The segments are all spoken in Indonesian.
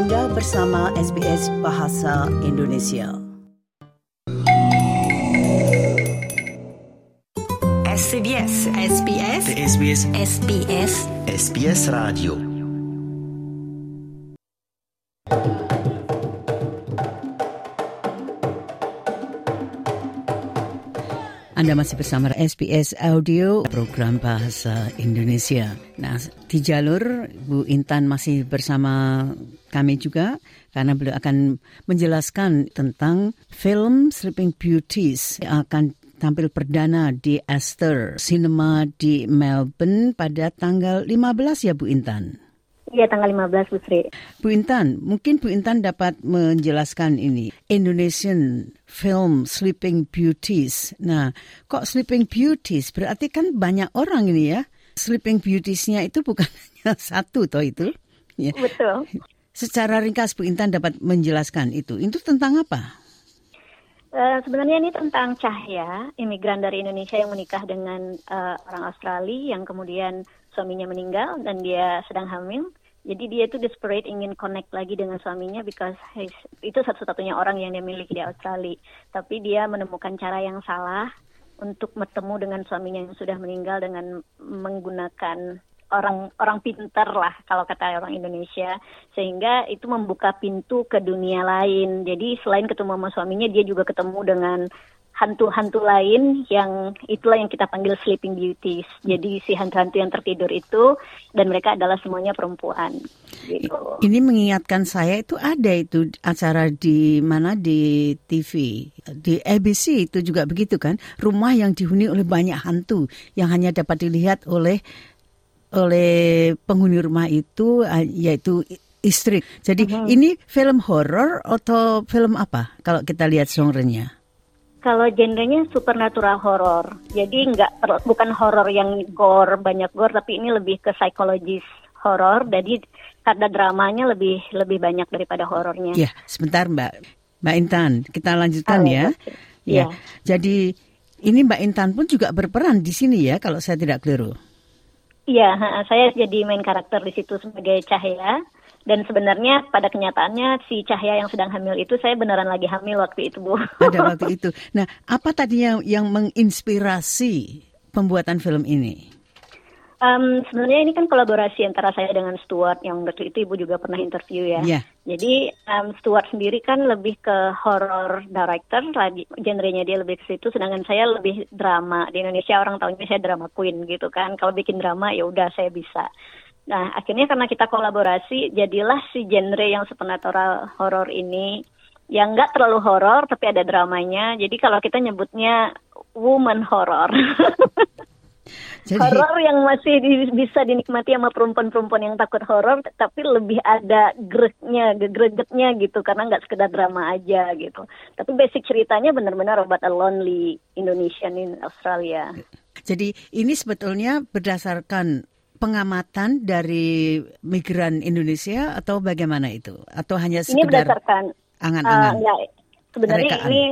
Anda bersama SBS Bahasa Indonesia. SBS SBS SBS SBS SBS Radio Anda masih bersama SBS Audio program Bahasa Indonesia. Nah, di jalur Bu Intan masih bersama kami juga karena beliau akan menjelaskan tentang film Sleeping Beauties yang akan tampil perdana di Astor Cinema di Melbourne pada tanggal 15 ya Bu Intan. Iya tanggal 15 Bu Sri. Bu Intan, mungkin Bu Intan dapat menjelaskan ini. Indonesian film Sleeping Beauties. Nah, kok Sleeping Beauties? Berarti kan banyak orang ini ya. Sleeping Beauties-nya itu bukan hanya satu toh itu. Ya. Betul. Secara ringkas Bu Intan dapat menjelaskan itu. Itu tentang apa? Uh, sebenarnya ini tentang Cahya, imigran dari Indonesia yang menikah dengan uh, orang Australia yang kemudian suaminya meninggal dan dia sedang hamil. Jadi dia itu desperate ingin connect lagi dengan suaminya because he's, itu satu-satunya orang yang dia miliki di Australia. Tapi dia menemukan cara yang salah untuk bertemu dengan suaminya yang sudah meninggal dengan menggunakan orang orang pinter lah kalau kata orang Indonesia sehingga itu membuka pintu ke dunia lain. Jadi selain ketemu sama suaminya dia juga ketemu dengan hantu-hantu lain yang itulah yang kita panggil sleeping beauties. Jadi si hantu-hantu yang tertidur itu dan mereka adalah semuanya perempuan. Gitu. Ini mengingatkan saya itu ada itu acara di mana di TV di ABC itu juga begitu kan rumah yang dihuni oleh banyak hantu yang hanya dapat dilihat oleh oleh penghuni rumah itu yaitu istri. Jadi uh -huh. ini film horor atau film apa kalau kita lihat genre-nya? Kalau genrenya supernatural horror, jadi nggak bukan horror yang gore banyak gore, tapi ini lebih ke psikologis horror. Jadi karena dramanya lebih lebih banyak daripada horornya. Ya, sebentar Mbak Mbak Intan, kita lanjutkan ya. Ya. ya. Jadi ini Mbak Intan pun juga berperan di sini ya, kalau saya tidak keliru. Iya, saya jadi main karakter di situ sebagai Cahaya. Dan sebenarnya pada kenyataannya si Cahya yang sedang hamil itu saya beneran lagi hamil waktu itu Bu. Pada waktu itu. Nah, apa tadi yang, yang menginspirasi pembuatan film ini? Um, sebenarnya ini kan kolaborasi antara saya dengan Stuart yang waktu itu ibu juga pernah interview ya. Yeah. Jadi um, Stuart sendiri kan lebih ke horror director, lagi genrenya dia lebih ke situ. Sedangkan saya lebih drama. Di Indonesia orang tahunya saya drama queen gitu kan. Kalau bikin drama ya udah saya bisa. Nah, akhirnya karena kita kolaborasi, jadilah si genre yang supernatural horror ini yang nggak terlalu horror tapi ada dramanya. Jadi kalau kita nyebutnya woman horror. Jadi... Horor yang masih di, bisa dinikmati sama perempuan-perempuan yang takut horor, tapi lebih ada greknya, gregetnya gitu, karena nggak sekedar drama aja gitu. Tapi basic ceritanya benar-benar about a lonely Indonesian in Australia. Jadi ini sebetulnya berdasarkan pengamatan dari migran Indonesia atau bagaimana itu? Atau hanya sekedar ini berdasarkan angan-angan? Uh, enggak, sebenarnya Rekaan. ini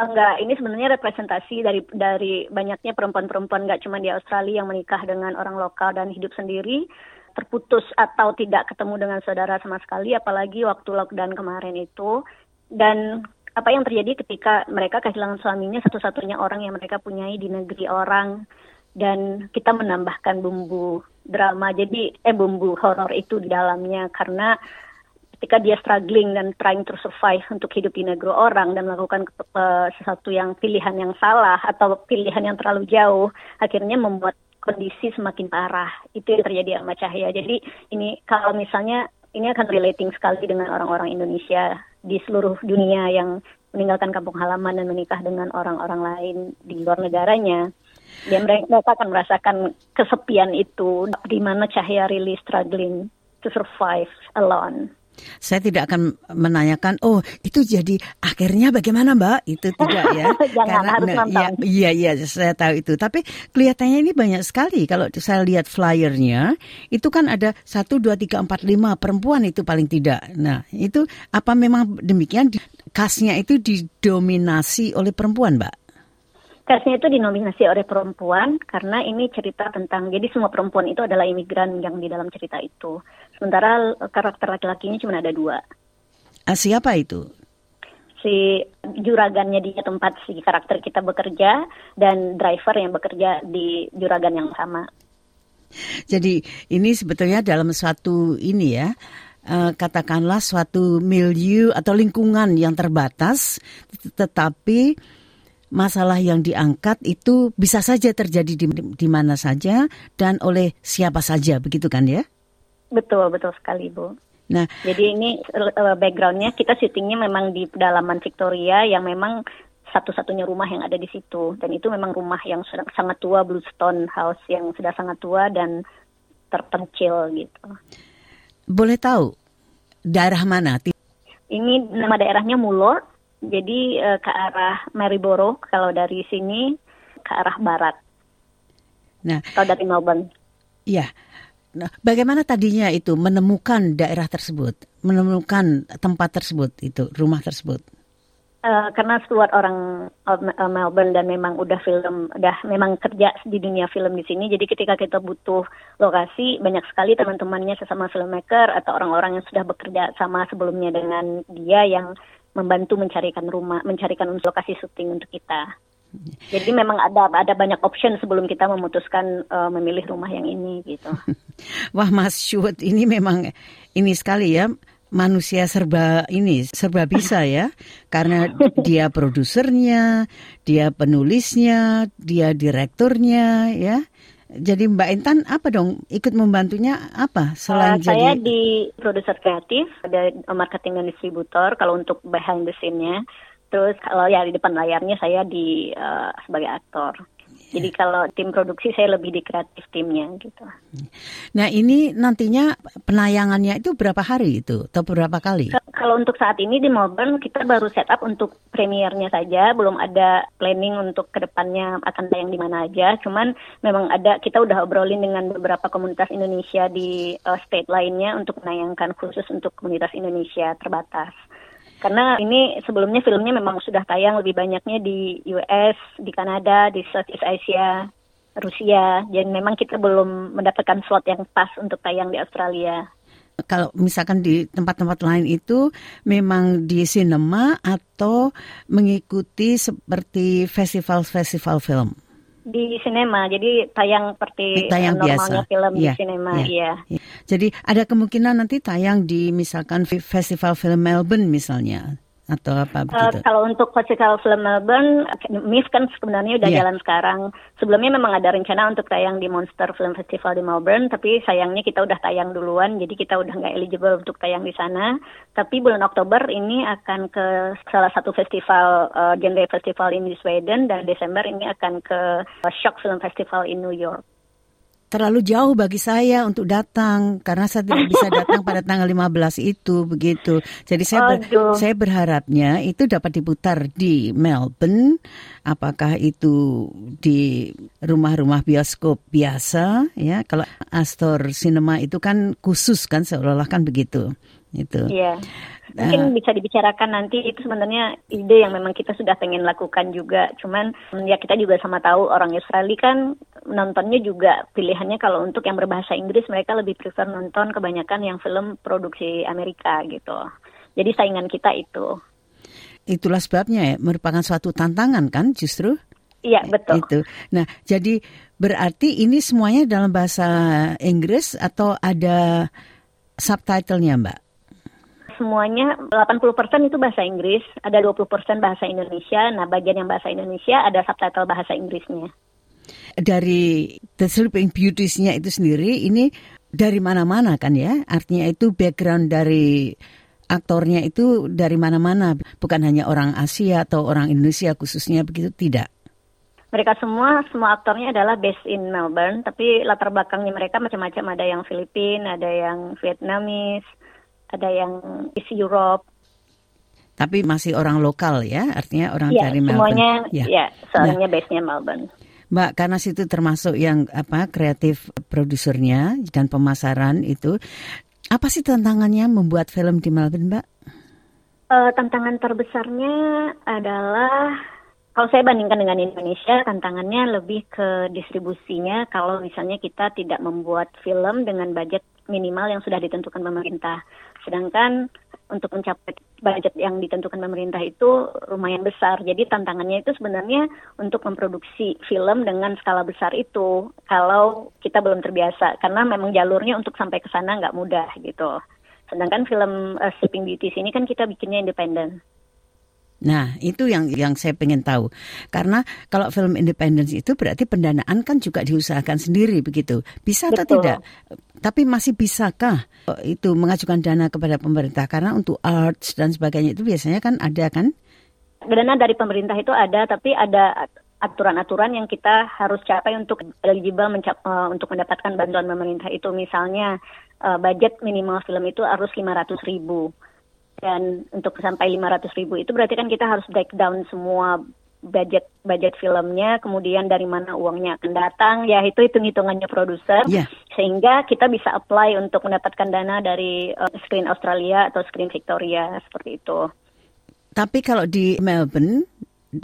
enggak, ini sebenarnya representasi dari dari banyaknya perempuan-perempuan nggak cuma di Australia yang menikah dengan orang lokal dan hidup sendiri terputus atau tidak ketemu dengan saudara sama sekali apalagi waktu lockdown kemarin itu dan apa yang terjadi ketika mereka kehilangan suaminya satu-satunya orang yang mereka punyai di negeri orang dan kita menambahkan bumbu drama. Jadi eh bumbu horor itu di dalamnya. Karena ketika dia struggling dan trying to survive untuk hidup di negeri orang dan melakukan uh, sesuatu yang pilihan yang salah atau pilihan yang terlalu jauh akhirnya membuat kondisi semakin parah. Itu yang terjadi sama Cahaya jadi ini kalau misalnya ini akan relating sekali dengan orang-orang Indonesia di seluruh dunia yang meninggalkan kampung halaman dan menikah dengan orang-orang lain di luar negaranya dan mereka akan merasakan kesepian itu di mana Cahaya really struggling to survive alone. Saya tidak akan menanyakan, oh itu jadi akhirnya bagaimana Mbak? Itu tidak ya. Jangan Karena, harus nah, nonton. Iya, iya, saya tahu itu. Tapi kelihatannya ini banyak sekali. Kalau saya lihat flyernya, itu kan ada satu, dua, tiga, empat, lima perempuan itu paling tidak. Nah, itu apa memang demikian? Kasnya itu didominasi oleh perempuan, Mbak? Castnya itu dinominasi oleh perempuan karena ini cerita tentang jadi semua perempuan itu adalah imigran yang di dalam cerita itu. Sementara karakter laki-lakinya cuma ada dua. Uh, siapa itu? Si juragannya di tempat si karakter kita bekerja dan driver yang bekerja di juragan yang sama. Jadi ini sebetulnya dalam suatu ini ya, uh, katakanlah suatu milieu atau lingkungan yang terbatas, tetapi masalah yang diangkat itu bisa saja terjadi di, di mana saja dan oleh siapa saja, begitu kan ya? Betul, betul sekali, Bu. Nah, jadi ini uh, backgroundnya kita syutingnya memang di pedalaman Victoria yang memang satu-satunya rumah yang ada di situ dan itu memang rumah yang sudah sangat tua Bluestone House yang sudah sangat tua dan terpencil gitu. Boleh tahu daerah mana? Ini nama daerahnya Mulor jadi uh, ke arah Maryborough kalau dari sini ke arah barat. Nah, atau dari Melbourne. Iya. Nah, bagaimana tadinya itu menemukan daerah tersebut, menemukan tempat tersebut itu, rumah tersebut? Uh, karena Stuart orang uh, Melbourne dan memang udah film, udah memang kerja di dunia film di sini. Jadi ketika kita butuh lokasi, banyak sekali teman-temannya sesama filmmaker atau orang-orang yang sudah bekerja sama sebelumnya dengan dia yang membantu mencarikan rumah, mencarikan lokasi syuting untuk kita. Jadi memang ada ada banyak option sebelum kita memutuskan uh, memilih rumah yang ini gitu. Wah Mas Syuhud ini memang ini sekali ya manusia serba ini serba bisa ya karena dia produsernya, dia penulisnya, dia direkturnya ya. Jadi Mbak Intan apa dong ikut membantunya apa selain uh, saya jadi... di produser kreatif, ada marketing dan distributor kalau untuk behind the scene-nya. Terus kalau ya di depan layarnya saya di uh, sebagai aktor. Jadi kalau tim produksi saya lebih di kreatif timnya gitu. Nah ini nantinya penayangannya itu berapa hari itu atau berapa kali? Kalau untuk saat ini di Melbourne kita baru setup untuk premiernya saja, belum ada planning untuk ke depannya akan tayang di mana aja. Cuman memang ada kita udah obrolin dengan beberapa komunitas Indonesia di uh, state lainnya untuk menayangkan khusus untuk komunitas Indonesia terbatas. Karena ini sebelumnya filmnya memang sudah tayang lebih banyaknya di US, di Kanada, di Southeast Asia, Rusia. Jadi memang kita belum mendapatkan slot yang pas untuk tayang di Australia. Kalau misalkan di tempat-tempat lain itu memang di sinema atau mengikuti seperti festival-festival film? Di sinema jadi tayang seperti tayang normalnya biasa. film yeah, di sinema yeah, iya yeah. jadi ada kemungkinan nanti tayang di misalkan festival film Melbourne misalnya atau apa begitu? Uh, kalau untuk festival film Melbourne, MIF kan sebenarnya udah yeah. jalan sekarang. Sebelumnya memang ada rencana untuk tayang di Monster Film Festival di Melbourne, tapi sayangnya kita udah tayang duluan, jadi kita udah nggak eligible untuk tayang di sana. Tapi bulan Oktober ini akan ke salah satu festival uh, genre festival ini di Sweden dan Desember ini akan ke Shock Film Festival in New York terlalu jauh bagi saya untuk datang karena saya tidak bisa datang pada tanggal 15 itu begitu. Jadi saya ber, saya berharapnya itu dapat diputar di Melbourne apakah itu di rumah-rumah bioskop biasa ya. Kalau Astor Cinema itu kan khusus kan seolah-olah kan begitu. Itu. Iya. Mungkin uh, bisa dibicarakan nanti itu sebenarnya ide yang memang kita sudah pengen lakukan juga. Cuman ya kita juga sama tahu orang Australia kan nontonnya juga pilihannya kalau untuk yang berbahasa Inggris mereka lebih prefer nonton kebanyakan yang film produksi Amerika gitu. Jadi saingan kita itu. Itulah sebabnya ya, merupakan suatu tantangan kan justru? Iya betul. Itu. Nah jadi berarti ini semuanya dalam bahasa Inggris atau ada subtitlenya Mbak? semuanya 80% itu bahasa Inggris, ada 20% bahasa Indonesia. Nah, bagian yang bahasa Indonesia ada subtitle bahasa Inggrisnya. Dari The Sleeping Beauties-nya itu sendiri ini dari mana-mana kan ya? Artinya itu background dari aktornya itu dari mana-mana, bukan hanya orang Asia atau orang Indonesia khususnya begitu tidak. Mereka semua, semua aktornya adalah based in Melbourne, tapi latar belakangnya mereka macam-macam. Ada yang Filipina, ada yang Vietnamese, ada yang isi Europe. Tapi masih orang lokal ya, artinya orang ya, dari Melbourne. Semuanya, ya, ya soalnya nah, base-nya Melbourne. Mbak, karena situ termasuk yang apa kreatif produsernya dan pemasaran itu, apa sih tantangannya membuat film di Melbourne, Mbak? Uh, tantangan terbesarnya adalah Kalau saya bandingkan dengan Indonesia, tantangannya lebih ke distribusinya. Kalau misalnya kita tidak membuat film dengan budget minimal yang sudah ditentukan pemerintah. Sedangkan untuk mencapai budget yang ditentukan pemerintah itu lumayan besar. Jadi tantangannya itu sebenarnya untuk memproduksi film dengan skala besar itu. Kalau kita belum terbiasa, karena memang jalurnya untuk sampai ke sana nggak mudah gitu. Sedangkan film uh, Sleeping Beauty ini kan kita bikinnya independen. Nah, itu yang yang saya pengen tahu. Karena kalau film independen itu berarti pendanaan kan juga diusahakan sendiri begitu. Bisa atau Betul. tidak? Tapi masih bisakah itu mengajukan dana kepada pemerintah? Karena untuk arts dan sebagainya itu biasanya kan ada kan? Dana dari pemerintah itu ada, tapi ada aturan-aturan yang kita harus capai untuk eligible mencap, uh, untuk mendapatkan bantuan pemerintah itu. Misalnya uh, budget minimal film itu harus 500 ribu dan untuk sampai 500 ribu itu berarti kan kita harus breakdown semua budget budget filmnya, kemudian dari mana uangnya akan datang, ya itu hitung hitungannya produser, yeah. Sehingga kita bisa apply untuk mendapatkan dana dari uh, Screen Australia atau Screen Victoria seperti itu. Tapi kalau di Melbourne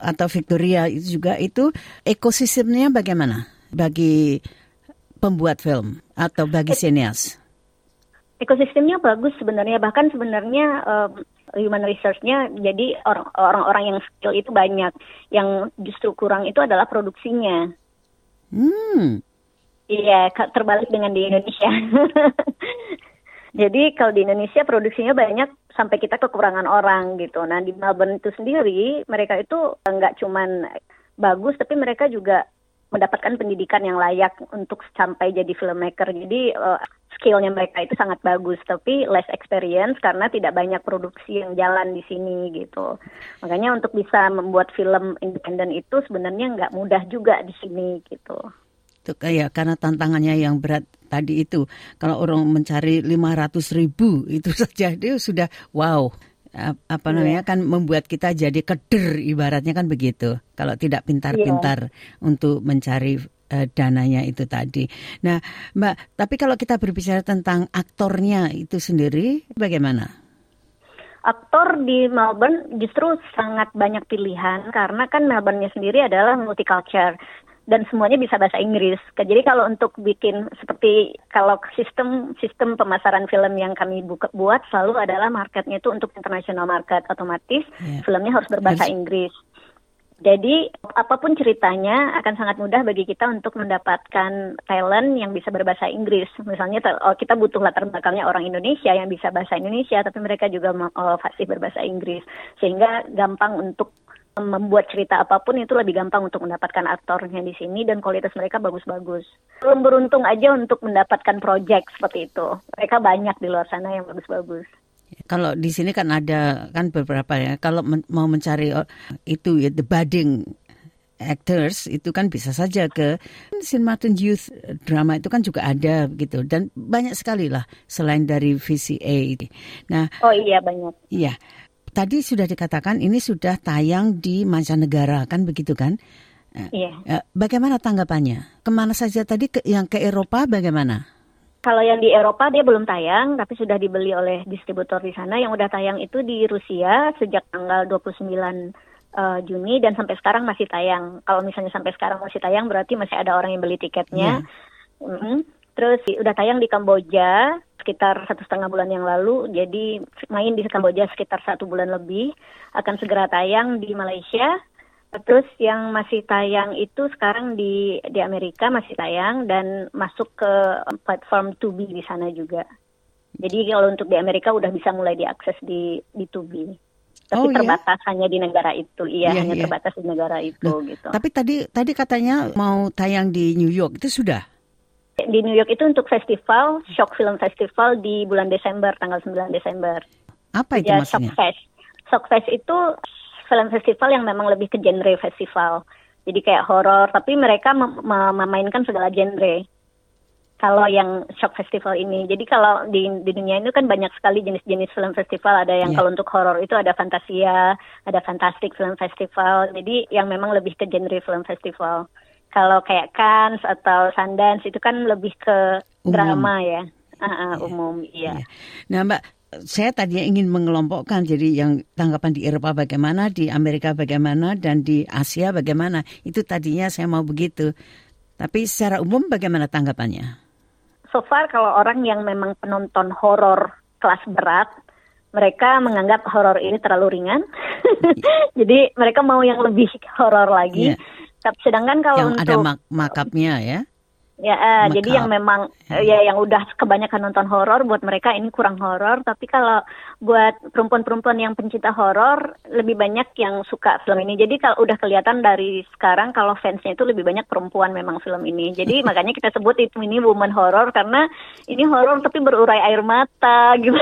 atau Victoria itu juga itu ekosistemnya bagaimana bagi pembuat film atau bagi sinias? ekosistemnya bagus sebenarnya bahkan sebenarnya um, human research-nya jadi orang-orang yang skill itu banyak yang justru kurang itu adalah produksinya. Hmm. Iya, terbalik dengan di Indonesia. Jadi kalau di Indonesia produksinya banyak sampai kita kekurangan orang gitu. Nah di Melbourne itu sendiri mereka itu nggak cuman bagus tapi mereka juga mendapatkan pendidikan yang layak untuk sampai jadi filmmaker. Jadi uh, skillnya mereka itu sangat bagus, tapi less experience karena tidak banyak produksi yang jalan di sini gitu. Makanya untuk bisa membuat film independen itu sebenarnya nggak mudah juga di sini gitu. Itu kayak karena tantangannya yang berat tadi itu. Kalau orang mencari 500 ribu itu saja dia sudah wow apa iya. namanya yeah. kan membuat kita jadi keder ibaratnya kan begitu kalau tidak pintar-pintar yeah. untuk mencari uh, dananya itu tadi. Nah, Mbak, tapi kalau kita berbicara tentang aktornya itu sendiri bagaimana? Aktor di Melbourne justru sangat banyak pilihan karena kan Melbourne-nya sendiri adalah multicultural dan semuanya bisa bahasa Inggris. Jadi kalau untuk bikin seperti kalau sistem sistem pemasaran film yang kami buka, buat selalu adalah marketnya itu untuk international market otomatis yeah. filmnya harus berbahasa yes. Inggris. Jadi apa pun ceritanya akan sangat mudah bagi kita untuk mendapatkan talent yang bisa berbahasa Inggris. Misalnya oh, kita butuh latar belakangnya orang Indonesia yang bisa bahasa Indonesia, tapi mereka juga oh, fasih berbahasa Inggris, sehingga gampang untuk membuat cerita apa pun itu lebih gampang untuk mendapatkan aktornya di sini dan kualitas mereka bagus-bagus. Belum beruntung aja untuk mendapatkan project seperti itu. Mereka banyak di luar sana yang bagus-bagus. Kalau di sini kan ada kan beberapa ya. Kalau men mau mencari oh, itu ya the budding actors itu kan bisa saja ke St. Martin Youth Drama itu kan juga ada gitu dan banyak sekali lah selain dari VCA. Nah, oh iya banyak. Iya. Tadi sudah dikatakan ini sudah tayang di mancanegara kan begitu kan? Eh, iya. Eh, bagaimana tanggapannya? Ke mana saja tadi ke, yang ke Eropa bagaimana? Kalau yang di Eropa dia belum tayang, tapi sudah dibeli oleh distributor di sana. Yang udah tayang itu di Rusia sejak tanggal 29 uh, eh, Juni dan sampai sekarang masih tayang. Kalau misalnya sampai sekarang masih tayang berarti masih ada orang yang beli tiketnya. Yeah. Mm -hmm. Terus udah tayang di Kamboja sekitar satu setengah bulan yang lalu. Jadi main di Kamboja sekitar satu bulan lebih. Akan segera tayang di Malaysia. Terus yang masih tayang itu sekarang di di Amerika masih tayang dan masuk ke platform Tubi di sana juga. Jadi kalau untuk di Amerika udah bisa mulai diakses di di Tubi. Tapi oh, iya? terbatas yeah? hanya di negara itu. Iya, yeah, hanya yeah. terbatas di negara itu nah, gitu. Tapi tadi tadi katanya mau tayang di New York itu sudah di New York itu untuk festival, Shock Film Festival di bulan Desember, tanggal 9 Desember. Apa itu ya, maksudnya? Shockfest. Shockfest itu film festival yang memang lebih ke genre festival. Jadi kayak horor, tapi mereka mem memainkan segala genre. Kalau yang Shock Festival ini, jadi kalau di, di dunia itu kan banyak sekali jenis-jenis film festival. Ada yang yeah. kalau untuk horor itu ada Fantasia, ada Fantastic Film Festival. Jadi yang memang lebih ke genre film festival. Kalau kayak Cannes atau Sundance itu kan lebih ke umum. drama ya, uh, uh, umum, iya. Yeah. Nah, Mbak, saya tadinya ingin mengelompokkan jadi yang tanggapan di Eropa bagaimana, di Amerika bagaimana, dan di Asia bagaimana. Itu tadinya saya mau begitu. Tapi secara umum bagaimana tanggapannya? So far kalau orang yang memang penonton horor kelas berat, mereka menganggap horor ini terlalu ringan. Jadi mereka mau yang lebih horor lagi. Yeah. Sedangkan kalau yang untuk ada mak makapnya ya. Ya, uh, jadi yang memang uh, ya yang udah kebanyakan nonton horor buat mereka ini kurang horor, tapi kalau buat perempuan-perempuan yang pencinta horor lebih banyak yang suka film ini. Jadi kalau udah kelihatan dari sekarang kalau fansnya itu lebih banyak perempuan memang film ini. Jadi makanya kita sebut itu ini woman horror karena ini horor tapi berurai air mata gitu.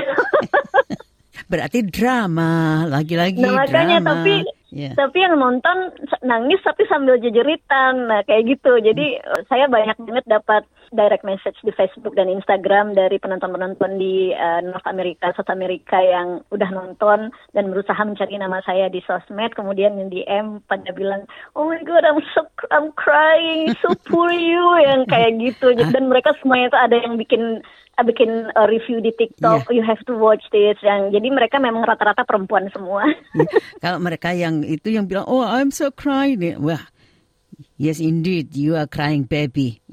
Berarti drama lagi-lagi nah, makanya drama. tapi Yeah. Tapi yang nonton nangis tapi sambil jejeritan, nah kayak gitu. Jadi hmm. saya banyak banget dapat direct message di Facebook dan Instagram dari penonton-penonton di uh, North America, South America yang udah nonton dan berusaha mencari nama saya di sosmed. Kemudian yang DM pada bilang, Oh my God, I'm so I'm crying, so poor you, yang kayak gitu. Dan mereka semuanya itu ada yang bikin uh, bikin uh, review di TikTok, yeah. you have to watch this. Yang jadi mereka memang rata-rata perempuan semua. Yeah. Kalau mereka yang itu yang bilang, oh I'm so crying. Wah, yes indeed, you are crying baby.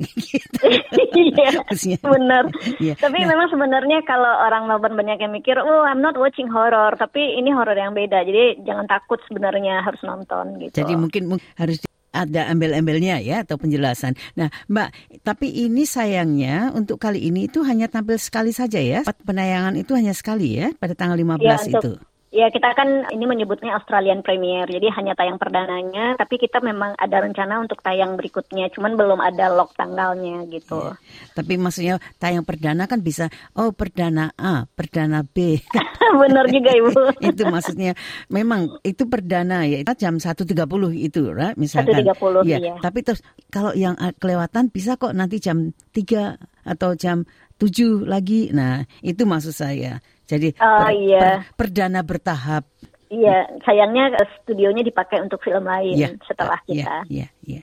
Iya, benar. Yeah. Tapi nah. memang sebenarnya kalau orang Melbourne banyak yang mikir, oh I'm not watching horror, tapi ini horror yang beda. Jadi jangan takut sebenarnya harus nonton gitu. Jadi mungkin harus ada embel-embelnya ya atau penjelasan. Nah, Mbak, tapi ini sayangnya untuk kali ini itu hanya tampil sekali saja ya. Penayangan itu hanya sekali ya pada tanggal 15 ya, untuk, itu. Ya kita kan ini menyebutnya Australian Premier, jadi hanya tayang perdananya, tapi kita memang ada rencana untuk tayang berikutnya, cuman belum ada lock tanggalnya gitu. Ya. Tapi maksudnya tayang perdana kan bisa, oh perdana A, perdana B. Benar juga Ibu. itu maksudnya, memang itu perdana ya, jam 1.30 itu, right? misalkan. 1.30 ya. iya. Tapi terus kalau yang kelewatan bisa kok nanti jam 3 atau jam 7 lagi, nah itu maksud saya. Jadi oh, per, iya. per, perdana bertahap. Iya, sayangnya eh, studionya dipakai untuk film lain ya, setelah ya, kita. Iya, iya.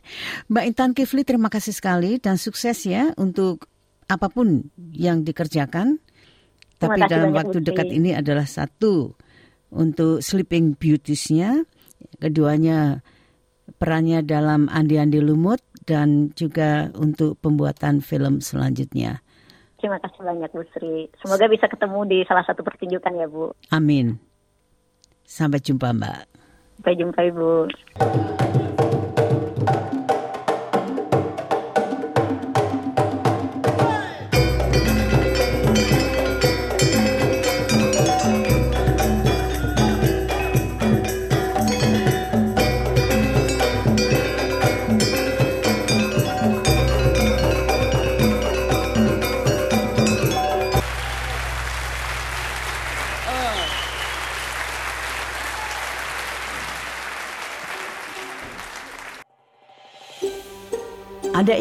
Mbak Intan Kifli terima kasih sekali dan sukses ya untuk apa pun yang dikerjakan. Tapi dalam waktu dekat ini adalah satu untuk Sleeping Beauties-nya, keduanya perannya dalam Andi-Andi Lumut dan juga untuk pembuatan film selanjutnya. Terima kasih banyak Bu Sri. Semoga bisa ketemu di salah satu pertunjukan ya Bu. Amin. Sampai jumpa Mbak. Sampai jumpa Ibu.